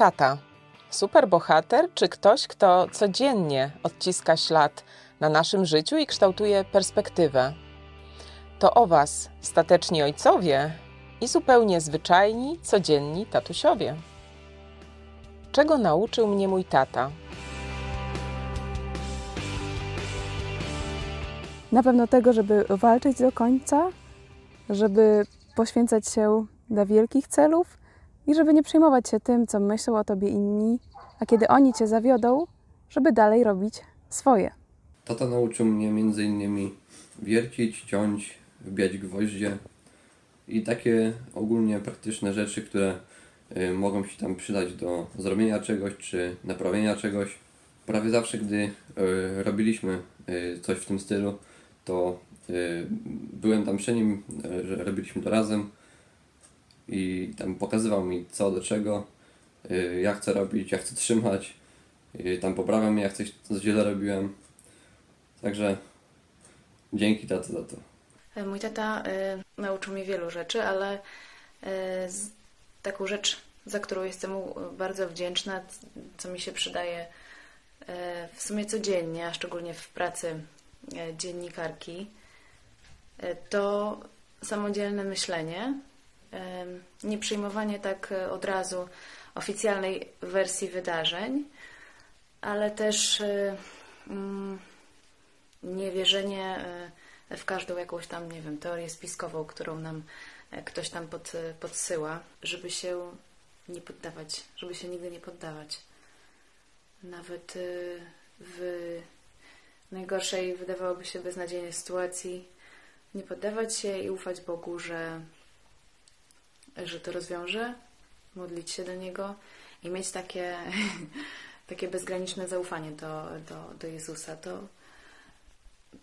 tata? Superbohater czy ktoś, kto codziennie odciska ślad na naszym życiu i kształtuje perspektywę? To o Was, stateczni ojcowie i zupełnie zwyczajni, codzienni tatusiowie. Czego nauczył mnie mój tata? Na pewno tego, żeby walczyć do końca, żeby poświęcać się dla wielkich celów i żeby nie przejmować się tym, co myślą o tobie inni, a kiedy oni cię zawiodą, żeby dalej robić swoje. Tata nauczył mnie między innymi wiercić, ciąć, wbijać gwoździe i takie ogólnie praktyczne rzeczy, które y, mogą się tam przydać do zrobienia czegoś czy naprawienia czegoś. Prawie zawsze, gdy y, robiliśmy y, coś w tym stylu, to byłem tam przy nim, że robiliśmy to razem i tam pokazywał mi co do czego, y, jak chcę robić, jak chcę trzymać, y, tam poprawiał mnie, jak coś źle robiłem. Także dzięki tato za to. Mój tata y, nauczył mnie wielu rzeczy, ale y, taką rzecz, za którą jestem mu bardzo wdzięczna, co mi się przydaje y, w sumie codziennie, a szczególnie w pracy dziennikarki, to samodzielne myślenie, nie przyjmowanie tak y, od razu oficjalnej wersji wydarzeń, ale też y, mm, niewierzenie y, w każdą jakąś tam, nie wiem, teorię spiskową, którą nam e, ktoś tam pod, podsyła, żeby się nie poddawać, żeby się nigdy nie poddawać. Nawet w najgorszej, wydawałoby się beznadziejnej sytuacji, nie poddawać się i ufać Bogu, że, że to rozwiąże, modlić się do Niego i mieć takie, takie bezgraniczne zaufanie do, do, do Jezusa. To,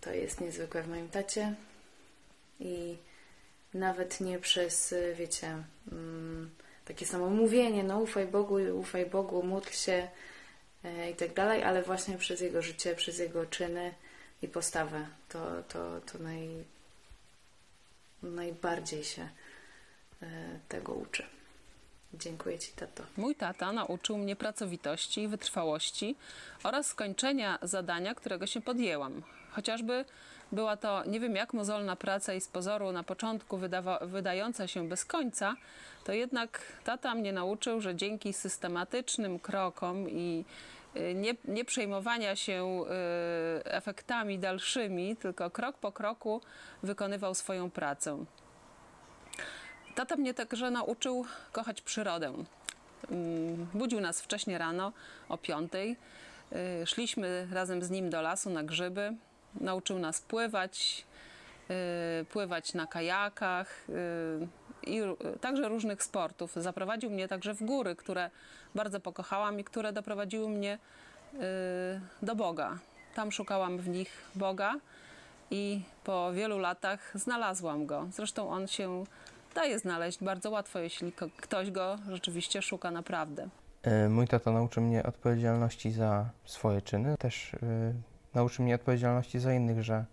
to jest niezwykłe w moim tacie i nawet nie przez, wiecie, mm, takie samo mówienie, no ufaj Bogu, ufaj Bogu, módl się e, i tak dalej, ale właśnie przez jego życie, przez jego czyny i postawę. To, to, to naj, najbardziej się tego uczy. Dziękuję Ci, tato. Mój tata nauczył mnie pracowitości wytrwałości oraz skończenia zadania, którego się podjęłam. Chociażby była to nie wiem jak mozolna praca i z pozoru na początku wydawa- wydająca się bez końca, to jednak tata mnie nauczył, że dzięki systematycznym krokom i y, nie, nie przejmowania się y, efektami dalszymi, tylko krok po kroku wykonywał swoją pracę. Tata mnie także nauczył kochać przyrodę. Mm, Budził nas wcześnie rano o piątej. Y, Szliśmy razem z nim do lasu na grzyby. Nauczył nas pływać, y, pływać na kajakach y, i także różnych sportów. Zaprowadził mnie także w góry, które bardzo pokochałam i które doprowadziły mnie do Boga. Tam szukałam w nich Boga i po wielu latach znalazłam go. Zresztą on się daje znaleźć bardzo łatwo, jeśli ktoś go rzeczywiście szuka naprawdę. E, Mój tata nauczył mnie odpowiedzialności za swoje czyny. Też y, nauczył mnie odpowiedzialności za innych, że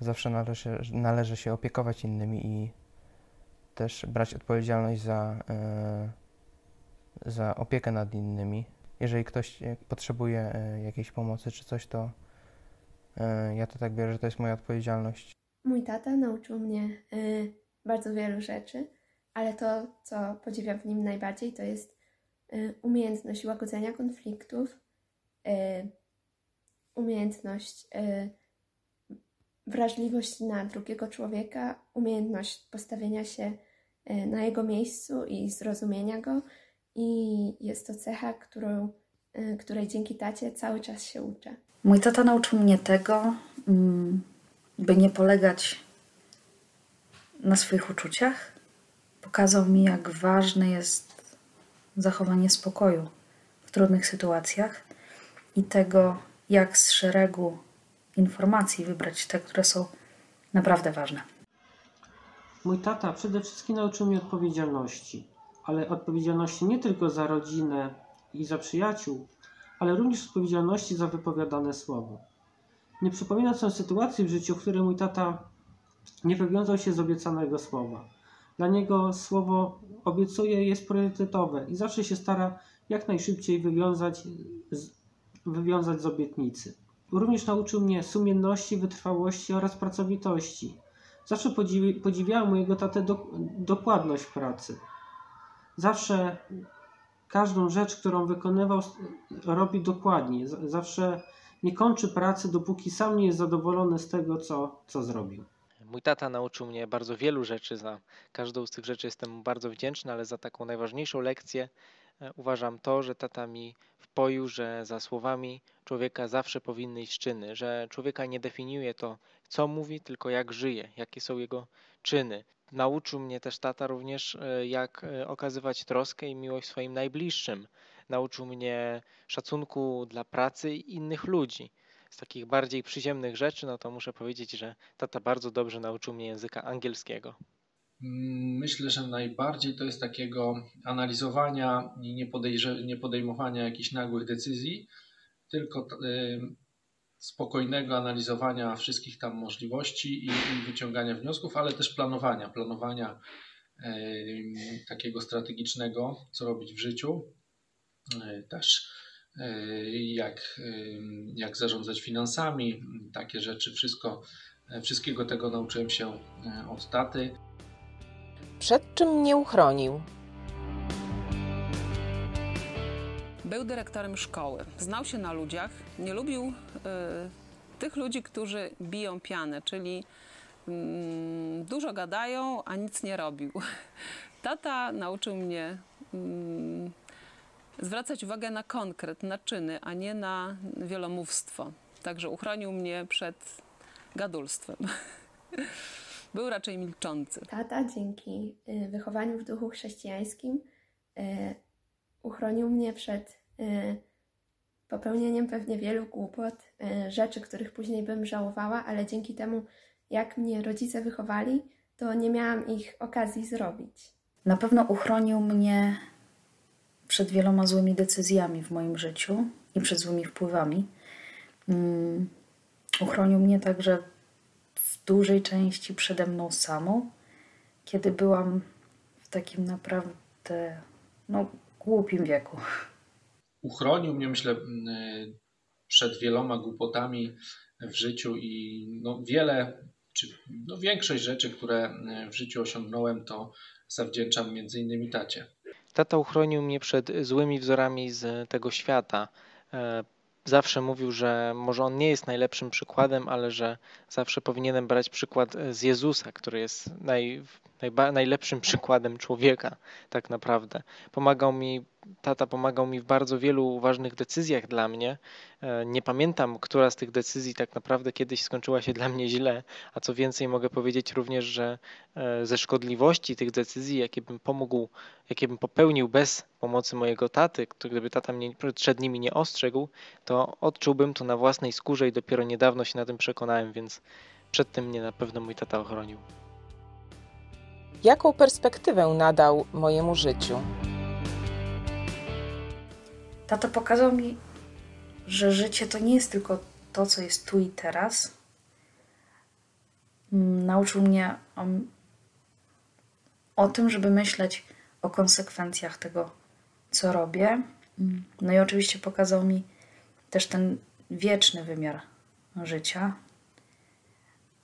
zawsze należy, należy się opiekować innymi i też brać odpowiedzialność za, y, za opiekę nad innymi. Jeżeli ktoś potrzebuje jakiejś pomocy czy coś, to ja to tak biorę, że to jest moja odpowiedzialność. Mój tata nauczył mnie bardzo wielu rzeczy, ale to, co podziwiam w nim najbardziej, to jest y, umiejętność łagodzenia konfliktów, y, umiejętność y, wrażliwość na drugiego człowieka, umiejętność postawienia się na jego miejscu i zrozumienia go. I jest to cecha, którą, której dzięki tacie cały czas się uczę. Mój tata nauczył mnie tego, mm, by nie polegać na swoich uczuciach. Pokazał mi, jak ważne jest zachowanie spokoju w trudnych sytuacjach i tego, jak z szeregu informacji wybrać te, które są naprawdę ważne. Mój tata przede wszystkim nauczył mnie odpowiedzialności, ale odpowiedzialności nie tylko za rodzinę i za przyjaciół, ale również odpowiedzialności za wypowiadane słowo. Nie przypominam sobie sytuacji w życiu, w której mój tata nie wywiązał się z obiecanego słowa. Dla niego słowo obiecuje jest priorytetowe i zawsze się stara jak najszybciej wywiązać z, wywiązać z obietnicy. Również nauczył mnie sumienności, wytrwałości oraz pracowitości. Zawsze podziwi, podziwiałem mojego tatę do, dokładność pracy. Zawsze każdą rzecz, którą wykonywał, robi dokładnie. Zawsze nie kończy pracy, dopóki sam nie jest zadowolony z tego, co, co zrobił. Mój tata nauczył mnie bardzo wielu rzeczy. Za każdą z tych rzeczy jestem mu bardzo wdzięczny, ale za taką najważniejszą lekcję e, uważam to, że tata mi wpoił, że za słowami człowieka zawsze powinny iść czyny, że człowieka nie definiuje to, co mówi, tylko jak żyje, jakie są jego czyny. Nauczył mnie też tata również, e, jak e, okazywać troskę i miłość swoim najbliższym. Nauczył mnie szacunku dla pracy i innych ludzi. Z takich bardziej przyziemnych rzeczy, no to muszę powiedzieć, że tata bardzo dobrze nauczył mnie języka angielskiego. Mm, myślę, że najbardziej to jest takiego analizowania i nie, podejmowania jakichś nagłych decyzji, tylko y, spokojnego analizowania wszystkich tam możliwości i, i wyciągania wniosków, ale też planowania, planowania y, takiego strategicznego, co robić w życiu, y, też jak, jak zarządzać finansami, takie rzeczy, wszystko, wszystkiego tego nauczyłem się od taty. Przed czym mnie uchronił? Był dyrektorem szkoły, znał się na ludziach, nie lubił y, tych ludzi, którzy biją pianę, czyli y, dużo gadają, a nic nie robił. Tata nauczył mnie y, zwracać uwagę na konkret, na czyny, a nie na wielomówstwo. Także uchronił mnie przed gadulstwem. Był raczej milczący. Tata dzięki y, wychowaniu w duchu chrześcijańskim y, uchronił mnie przed y, popełnieniem pewnie wielu głupot, rzeczy, których później bym żałowała, ale dzięki temu, jak mnie rodzice wychowali, to nie miałam ich okazji zrobić. Na pewno uchronił mnie przed wieloma złymi decyzjami w moim życiu i przed złymi wpływami. Um, uchronił mnie także dużej części przede mną samą, kiedy byłam w takim naprawdę no, głupim wieku. Uchronił mnie, myślę, przed wieloma głupotami w życiu i no, wiele, czy no, większość rzeczy, które w życiu osiągnąłem, to zawdzięczam między innymi tacie. Tata uchronił mnie przed złymi wzorami z tego świata. E, zawsze mówił, że może on nie jest najlepszym przykładem, ale że zawsze powinienem brać przykład z Jezusa, który jest naj, najba, najlepszym przykładem człowieka, tak naprawdę. Pomagał mi, tata pomagał mi w bardzo wielu ważnych decyzjach dla mnie. E, nie pamiętam, która z tych decyzji tak naprawdę kiedyś skończyła się dla mnie źle, a co więcej, mogę powiedzieć również, że e, ze szkodliwości tych decyzji, jakie bym pomógł, jakie bym popełnił bez pomocy mojego taty, gdyby tata mnie przed nimi nie ostrzegł, to odczułbym to na własnej skórze i dopiero niedawno się na tym przekonałem, więc przed tym mnie na pewno mój tata ochronił. Jaką perspektywę nadał mojemu życiu? Tato pokazał mi, że życie to nie jest tylko to, co jest tu i teraz. Mm, nauczył mnie o, o tym, żeby myśleć o konsekwencjach tego, co robię. Mm, no i oczywiście pokazał mi też ten wieczny wymiar życia.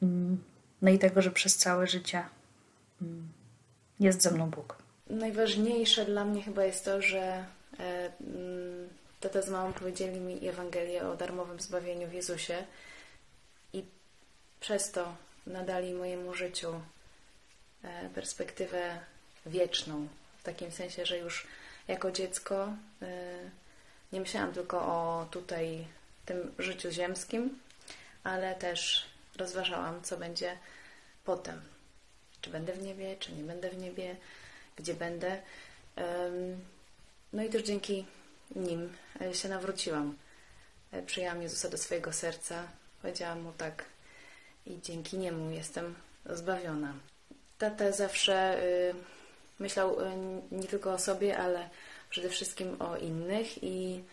Mm, no i tego, że przez całe życie Mm. jest ze mną Bóg. Najważniejsze dla mnie chyba jest to, że e, mm, tata z mamą powiedzieli mi Ewangelię o darmowym zbawieniu w Jezusie i przez to nadali mojemu życiu e, perspektywę wieczną. W takim sensie, że już jako dziecko e, nie myślałam tylko o tutaj tym życiu ziemskim, ale też rozważałam, co będzie potem czy będę w niebie, czy nie będę w niebie, gdzie będę. No i też dzięki nim e, się nawróciłam. E, przyjęłam Jezusa do swojego serca, powiedziałam mu tak i dzięki niemu jestem zbawiona. Tata zawsze y, myślał y, nie tylko o sobie, ale przede wszystkim o innych i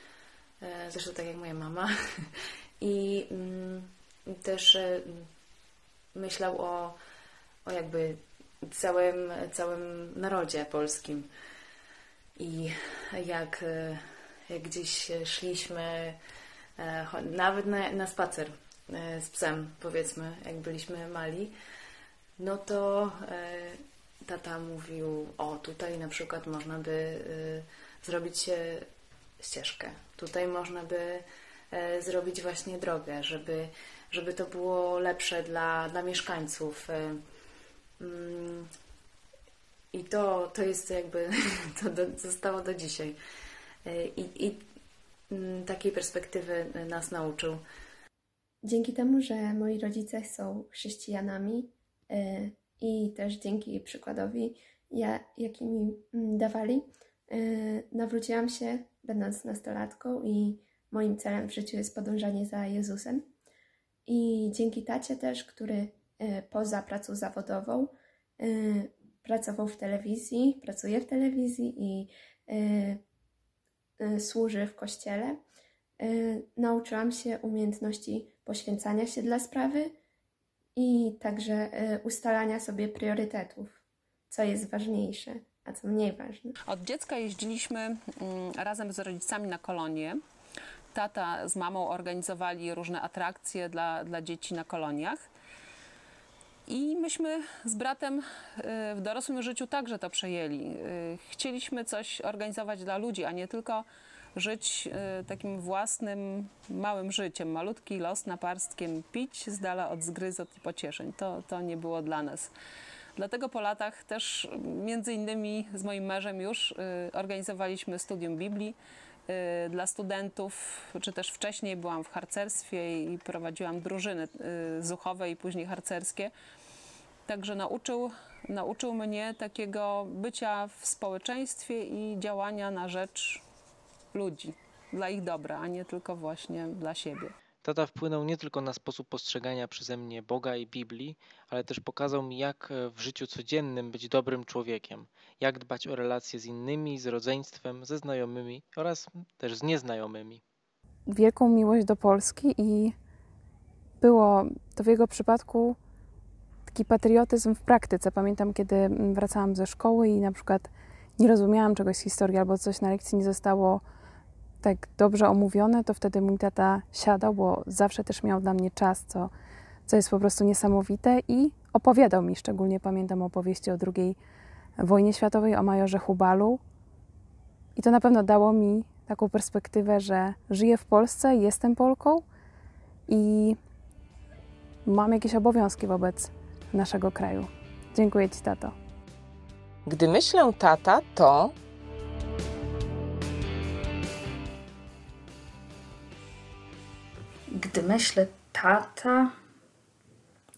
e, zresztą tak jak moja mama. I mm, też myślał o o jakby całym, całym narodzie polskim. i jak, jak gdzieś szliśmy, nawet na, na spacer z psem, powiedzmy, jak byliśmy mali, no to tata mówił, o tutaj na przykład można by zrobić ścieżkę, tutaj można by zrobić właśnie drogę, żeby, żeby to było lepsze dla, dla mieszkańców. Mm, I to, to jest jakby, to zostało do dzisiaj. I, I mm, takiej perspektywy nas nauczył. Dzięki temu, że moi rodzice są chrześcijanami e, i też dzięki przykładowi, ja, jaki mi mm, dawali, e, nawróciłam się, będąc nastolatką, i moim celem w życiu jest podążanie za Jezusem. I dzięki tacie też, który e, poza pracą zawodową pracował w telewizji, pracuje w telewizji i służy w kościele, nauczyłam się umiejętności poświęcania się dla sprawy i także e, ustalania sobie priorytetów, co jest ważniejsze, a co mniej ważne. Od dziecka jeździliśmy mm, razem z rodzicami na kolonie. Tata z mamą organizowali różne atrakcje dla, dla dzieci na koloniach. I myśmy z bratem e, w dorosłym życiu także to przejęli. E, chcieliśmy coś organizować dla ludzi, a nie tylko żyć y, takim własnym, małym życiem, malutki los naparstkiem, pić z dala od zgryzot i pocieszeń. To, to nie było dla nas. Dlatego po latach też między innymi z moim mężem już organizowaliśmy studium Biblii dla studentów, czy też wcześniej byłam w harcerstwie i prowadziłam drużyny zuchowe i później harcerskie. Także nauczył, nauczył mnie takiego bycia w społeczeństwie i działania na rzecz ludzi, dla ich dobra, a nie tylko właśnie dla siebie. Tata wpłynął nie tylko na sposób postrzegania przeze mnie Boga i Biblii, ale też pokazał mi, jak e, w życiu codziennym być dobrym człowiekiem, jak dbać o relacje z innymi, z rodzeństwem, ze znajomymi oraz też z nieznajomymi. Wielką miłość do Polski i było to w jego przypadku taki patriotyzm w praktyce. Pamiętam, kiedy wracałam ze szkoły i na przykład nie rozumiałam czegoś z historii albo coś na lekcji nie zostało tak dobrze omówione, to wtedy mój tata siadał, bo zawsze też miał dla mnie czas, co, co jest po prostu niesamowite i opowiadał mi, szczególnie pamiętam opowieści o II wojnie światowej, o majorze Hubalu. I to na pewno dało mi taką perspektywę, że żyję w Polsce, jestem Polką i mam jakieś obowiązki wobec naszego kraju. Dziękuję Ci, tato. Gdy myślę tata, to Gdy myślę tata,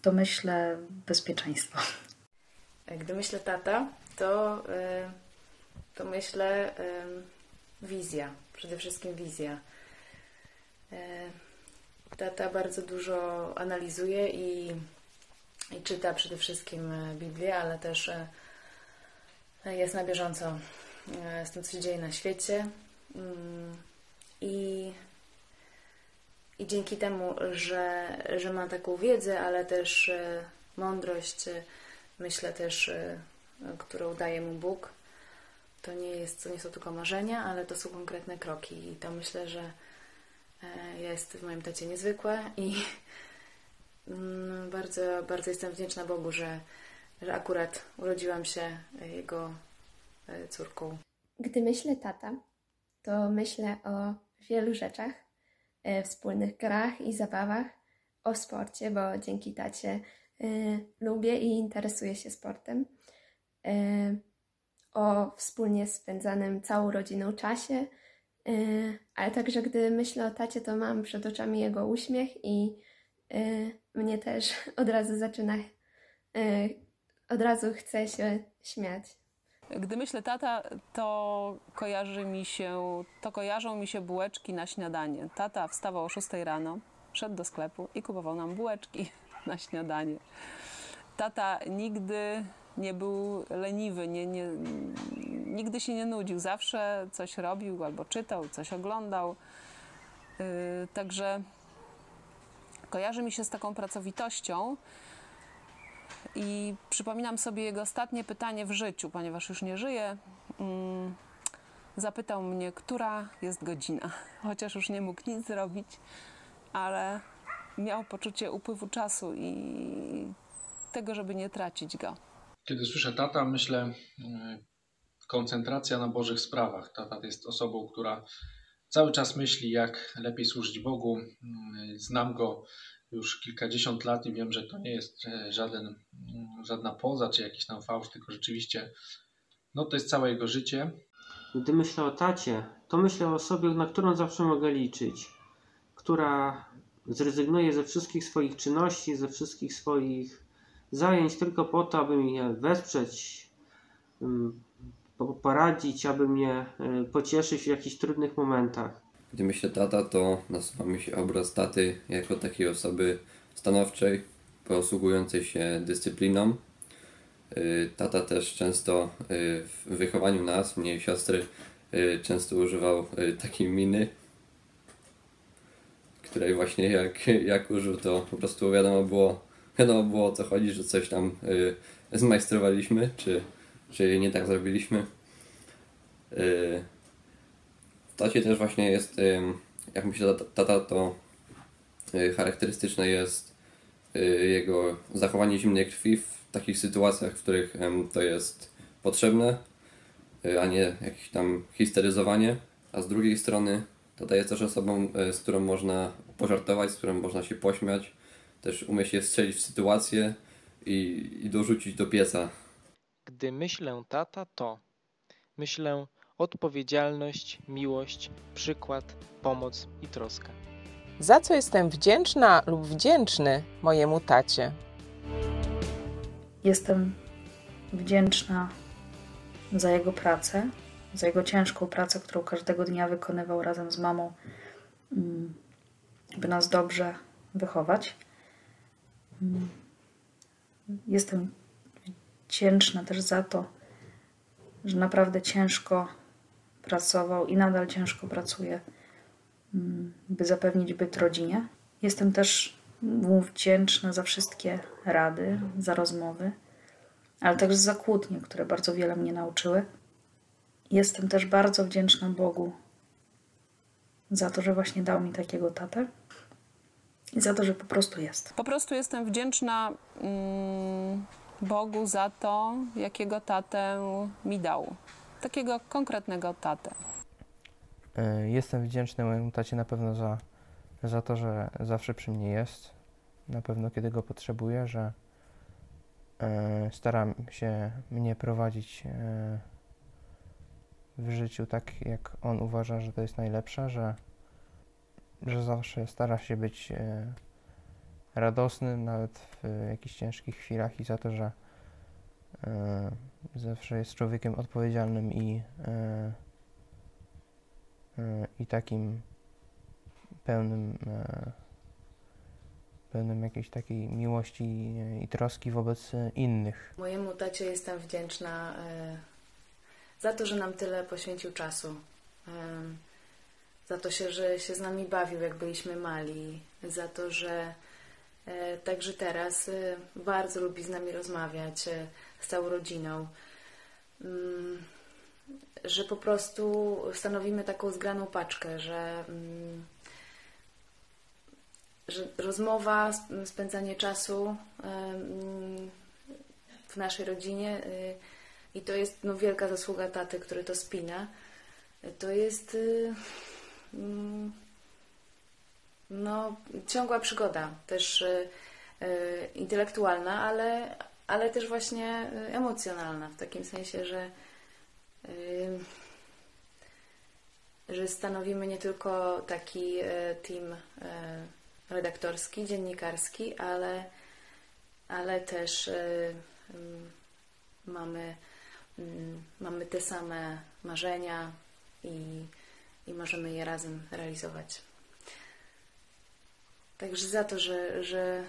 to myślę bezpieczeństwo. Gdy myślę tata, to, y, to myślę wizja. Przede wszystkim wizja. Y, tata bardzo dużo analizuje i, i czyta przede wszystkim e, Biblię, ale też e, jest na bieżąco e, z tym, co się dzieje na świecie. Mm, I i dzięki temu, że, że ma taką wiedzę, ale też e, mądrość, e, myślę też, e, którą daje mu Bóg, to nie, jest, to nie są tylko marzenia, ale to są konkretne kroki. I to myślę, że jest w moim tacie niezwykłe i bardzo, bardzo jestem wdzięczna Bogu, że, że akurat urodziłam się jego córką. Gdy myślę tata, to myślę o wielu rzeczach, E, wspólnych grach i zabawach, o sporcie, bo dzięki tacie e, lubię i interesuję się sportem, e, o wspólnie spędzanym całą rodziną czasie, ale także gdy myślę o tacie, to mam przed oczami jego uśmiech i mnie też od razu zaczyna, od razu chce się śmiać. Gdy myślę tata, to kojarzy mi się, to kojarzą mi się bułeczki na śniadanie. Tata wstawał o 6 rano, szedł do sklepu i kupował nam bułeczki na śniadanie. Tata nigdy nie był leniwy, nie, nie, nigdy się nie nudził. Zawsze coś robił albo czytał, coś oglądał. Yy, także kojarzy mi się z taką pracowitością. I przypominam sobie jego ostatnie pytanie w życiu, ponieważ już nie żyje. Mm, zapytał mnie, która jest godzina. Chociaż już nie mógł nic zrobić, ale miał poczucie upływu czasu i tego, żeby nie tracić go. Kiedy słyszę tata, myślę y, koncentracja na Bożych sprawach. Tata jest osobą, która cały czas myśli, jak lepiej służyć Bogu. Znam go już kilkadziesiąt lat i wiem, że to nie jest e, żaden, mm, żadna poza czy jakiś tam fałsz, tylko rzeczywiście no to jest całe jego życie. Gdy myślę o tacie, to myślę o osobie, na którą zawsze mogę liczyć, która zrezygnuje ze wszystkich swoich czynności, ze wszystkich swoich zajęć tylko po to, aby mnie wesprzeć, mm, poradzić, aby mnie e, pocieszyć w jakichś trudnych momentach. Gdy myślę tata, to nasuwa mi się obraz taty jako takiej osoby stanowczej, posługującej się dyscypliną. Y, tata też często y, w wychowaniu nas, mnie i siostry, często używał takiej miny, której właśnie jak, jak użył, to po prostu wiadomo było, wiadomo było o co chodzi, że coś tam zmajstrowaliśmy, czy, czy nie tak zrobiliśmy tacie też właśnie jest, jak myślę, tata, to y, charakterystyczne jest y, jego zachowanie zimnej krwi w takich sytuacjach, w których to jest potrzebne, y, a nie jakieś tam histeryzowanie. A z drugiej strony tata jest też osobą, z którą można pożartować, z którą można się pośmiać, też umie się strzelić w sytuację i, i dorzucić do pieca. Gdy myślę tata, to myślę odpowiedzialność, miłość, przykład, pomoc i troska. Za co jestem wdzięczna lub wdzięczny mojemu tacie? Jestem wdzięczna za jego pracę, za jego ciężką pracę, którą każdego dnia wykonywał razem z mamą, mm, by nas dobrze wychować. Mm. Jestem wdzięczna też za to, że naprawdę ciężko pracował i nadal ciężko pracuje, mm, by zapewnić byt rodzinie. Jestem też mu wdzięczna za wszystkie rady, za rozmowy, ale także za kłótnie, które bardzo wiele mnie nauczyły. Jestem też bardzo wdzięczna Bogu za to, że właśnie dał mi takiego tatę i za to, że po prostu jest. Po prostu jestem wdzięczna mm, Bogu za to, jakiego tatę mi dał takiego konkretnego tatę? E, jestem wdzięczny mojemu tacie na pewno za, za to, że zawsze przy mnie jest. Na pewno kiedy go potrzebuję, że e, staram się mnie prowadzić e, w życiu tak, jak on uważa, że to jest najlepsze, że, że zawsze stara się być radosny nawet w jakichś ciężkich chwilach i za to, że zawsze jest człowiekiem odpowiedzialnym i, e, e, i takim pełnym, e, pełnym jakiejś takiej miłości i troski wobec innych. Mojemu tacie jestem wdzięczna za to, że nam tyle poświęcił czasu. Za to, że się z nami bawił, jak byliśmy mali. Za to, że także teraz bardzo lubi z nami rozmawiać z całą rodziną. Mm, że po prostu stanowimy taką zgraną paczkę, że, mm, że rozmowa, spędzanie czasu w naszej rodzinie i to jest no, wielka zasługa taty, który to spina. To jest mm, no, ciągła przygoda, też y, intelektualna, ale, ale też właśnie y, emocjonalna, w takim sensie, że, że stanowimy nie tylko taki y, team y, redaktorski, dziennikarski, ale, ale też mamy, mamy te same marzenia i, i możemy je razem realizować. Także za to, że, że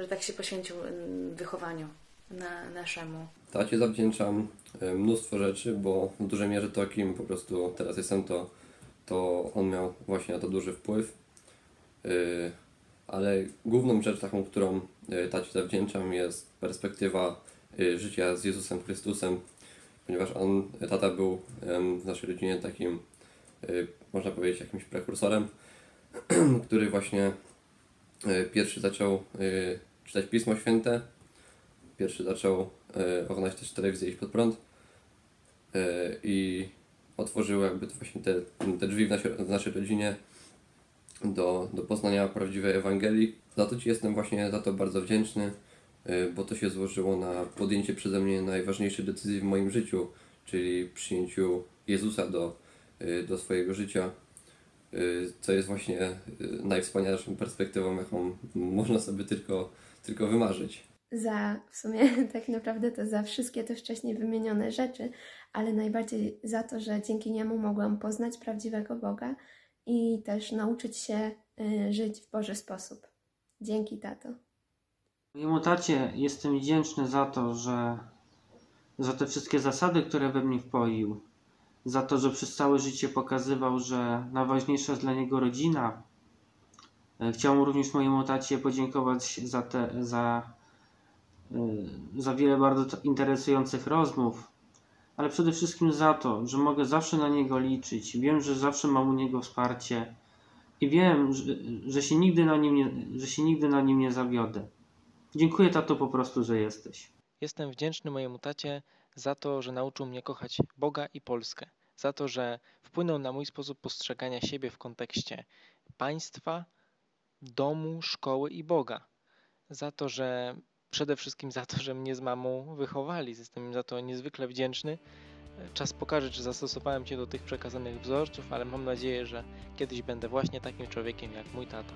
że tak się poświęcił mm, wychowaniu na, naszemu. Tacie zawdzięczam e, mnóstwo rzeczy, bo w dużej mierze to, kim po prostu teraz jestem, to, to on miał właśnie na to duży wpływ. E, ale główną rzecz taką, którą e, tacie zawdzięczam jest perspektywa życia z Jezusem Chrystusem, ponieważ on, tata był w naszej rodzinie takim, można powiedzieć, jakimś prekursorem, który właśnie pierwszy zaczął czytać Pismo Święte, pierwszy zaczął oglądać też telewizję iść pod prąd i otworzył jakby właśnie te, te drzwi w naszej, w naszej rodzinie do, do poznania prawdziwej Ewangelii. Za to Ci jestem właśnie za to bardzo wdzięczny, bo to się złożyło na podjęcie przeze mnie najważniejszej decyzji w moim życiu, czyli przyjęciu Jezusa do, do swojego życia, co jest właśnie najwspanialszą perspektywą, jaką można sobie tylko, tylko wymarzyć. Za w sumie tak naprawdę to za wszystkie te wcześniej wymienione rzeczy, ale najbardziej za to, że dzięki niemu mogłam poznać prawdziwego Boga i też nauczyć się y, żyć w Boży sposób. Dzięki, tato. Mojemu tacie jestem wdzięczny za to, że za te wszystkie zasady, które we mnie wpoił, za to, że przez całe życie pokazywał, że najważniejsza jest dla niego rodzina. E, chciałbym również mojemu tacie podziękować za, te, za, y, za wiele bardzo interesujących rozmów, ale przede wszystkim za to, że mogę zawsze na niego liczyć. Wiem, że zawsze mam u niego wsparcie i wiem, że, że, się, nigdy na nim nie, że się nigdy na nim nie zawiodę. Dziękuję, tato, po prostu, że jesteś. Jestem wdzięczny mojemu tacie za to, że nauczył mnie kochać Boga i Polskę. Za to, że wpłynął na mój sposób postrzegania siebie w kontekście państwa, domu, szkoły i Boga. Za to, że przede wszystkim za to, że mnie z mamą wychowali. Jestem im za to niezwykle wdzięczny. Czas pokaże, czy zastosowałem się do tych przekazanych wzorców, ale mam nadzieję, że kiedyś będę właśnie takim człowiekiem jak mój tata.